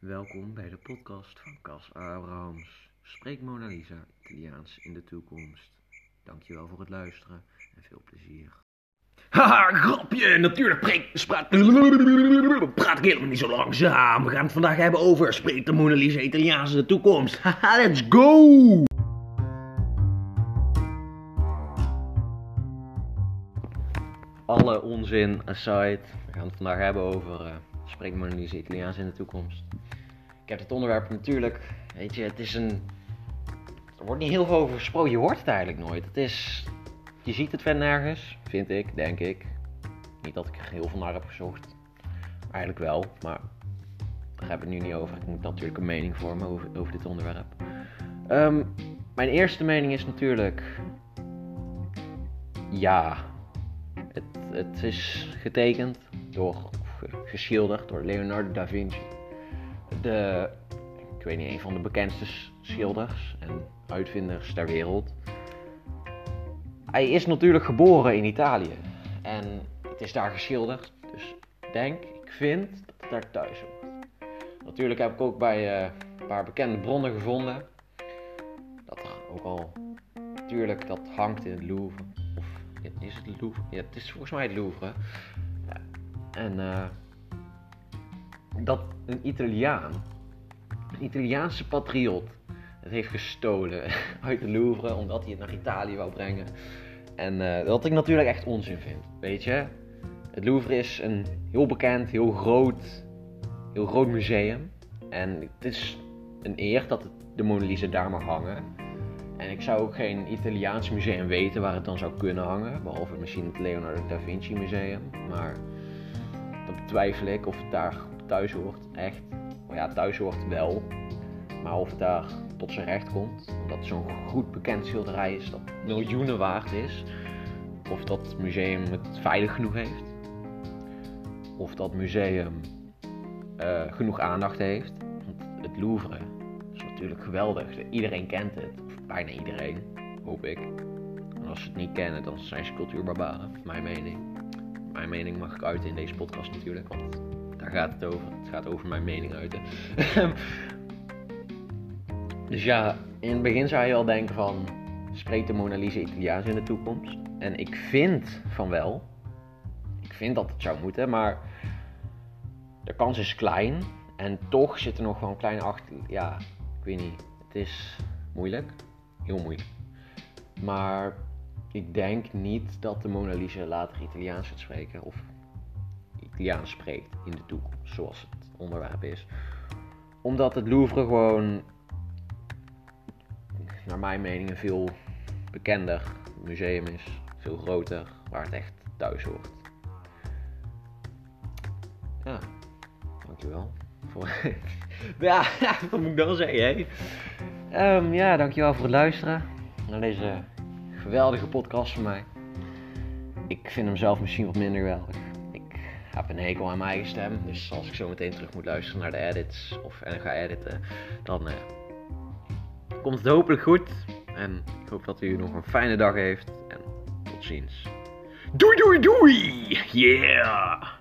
Welkom bij de podcast van Cas Abrahams. Spreek Mona Lisa Italiaans in de toekomst. Dankjewel voor het luisteren en veel plezier. Haha, grapje, natuurlijk preek, spraat, praat ik helemaal niet zo langzaam. We gaan het vandaag hebben over spreekt de Mona Lisa Italiaans in de toekomst. Haha, let's go! Alle onzin aside, we gaan het vandaag hebben over uh, spreek Mona Lisa Italiaans in de toekomst. Ik heb het onderwerp natuurlijk, weet je, het is een... Er wordt niet heel veel over gesproken, je hoort het eigenlijk nooit. Het is... Je ziet het verder nergens, vind ik, denk ik. Niet dat ik er heel veel naar heb gezocht. Eigenlijk wel, maar daar heb ik het nu niet over. Ik moet natuurlijk een mening vormen over, over dit onderwerp. Ehm, mijn eerste mening is natuurlijk... Ja, het, is getekend door, geschilderd door Leonardo da Vinci. De, ik weet niet, een van de bekendste schilders en uitvinders ter wereld. Hij is natuurlijk geboren in Italië en het is daar geschilderd. Dus ik denk, ik vind dat het daar thuis hoort. Natuurlijk heb ik ook bij uh, een paar bekende bronnen gevonden. Dat er ook al, natuurlijk, dat hangt in het Louvre. Is het het Louvre? Ja, het is volgens mij het Louvre. En uh, dat een Italiaan, een Italiaanse patriot, het heeft gestolen uit de Louvre omdat hij het naar Italië wou brengen. En uh, wat ik natuurlijk echt onzin vind, weet je. Het Louvre is een heel bekend, heel groot, heel groot museum. En het is een eer dat het, de Mona Lisa daar mag hangen. En ik zou ook geen Italiaans museum weten waar het dan zou kunnen hangen. Behalve misschien het Leonardo da Vinci Museum. Maar dat betwijfel ik of het daar thuis hoort. Echt. Maar ja, thuis hoort wel. Maar of het daar tot zijn recht komt. Omdat het zo'n goed bekend schilderij is dat miljoenen waard is. Of dat museum het veilig genoeg heeft. Of dat museum uh, genoeg aandacht heeft. Want het Louvre is natuurlijk geweldig. Iedereen kent het. Bijna iedereen, hoop ik. En als ze het niet kennen, dan zijn ze cultuurbarbaren. Mijn mening. Mijn mening mag ik uiten in deze podcast natuurlijk. Want daar gaat het over. Het gaat over mijn mening uiten. dus ja, in het begin zou je al denken van... Spreekt de Mona Lisa Italiaans in de toekomst? En ik vind van wel. Ik vind dat het zou moeten, maar... De kans is klein. En toch zit er nog wel een kleine achter... Ja, ik weet niet. Het is moeilijk. Heel moeilijk. Maar ik denk niet dat de Mona Lisa later Italiaans gaat spreken. Of Italiaans spreekt in de toekomst, zoals het onderwerp is. Omdat het Louvre gewoon, naar mijn mening, een veel bekender museum is. Veel groter, waar het echt thuis hoort. Ja, dankjewel. Voor... ja, wat moet ik dan zeggen, hè? Um, ja, dankjewel voor het luisteren naar deze geweldige podcast van mij. Ik vind hem zelf misschien wat minder geweldig heb een hekel aan mijn eigen stem. Dus als ik zo meteen terug moet luisteren naar de edits of en ga editen, dan uh, komt het hopelijk goed. En ik hoop dat u nog een fijne dag heeft. En tot ziens. Doei doei doei! Yeah!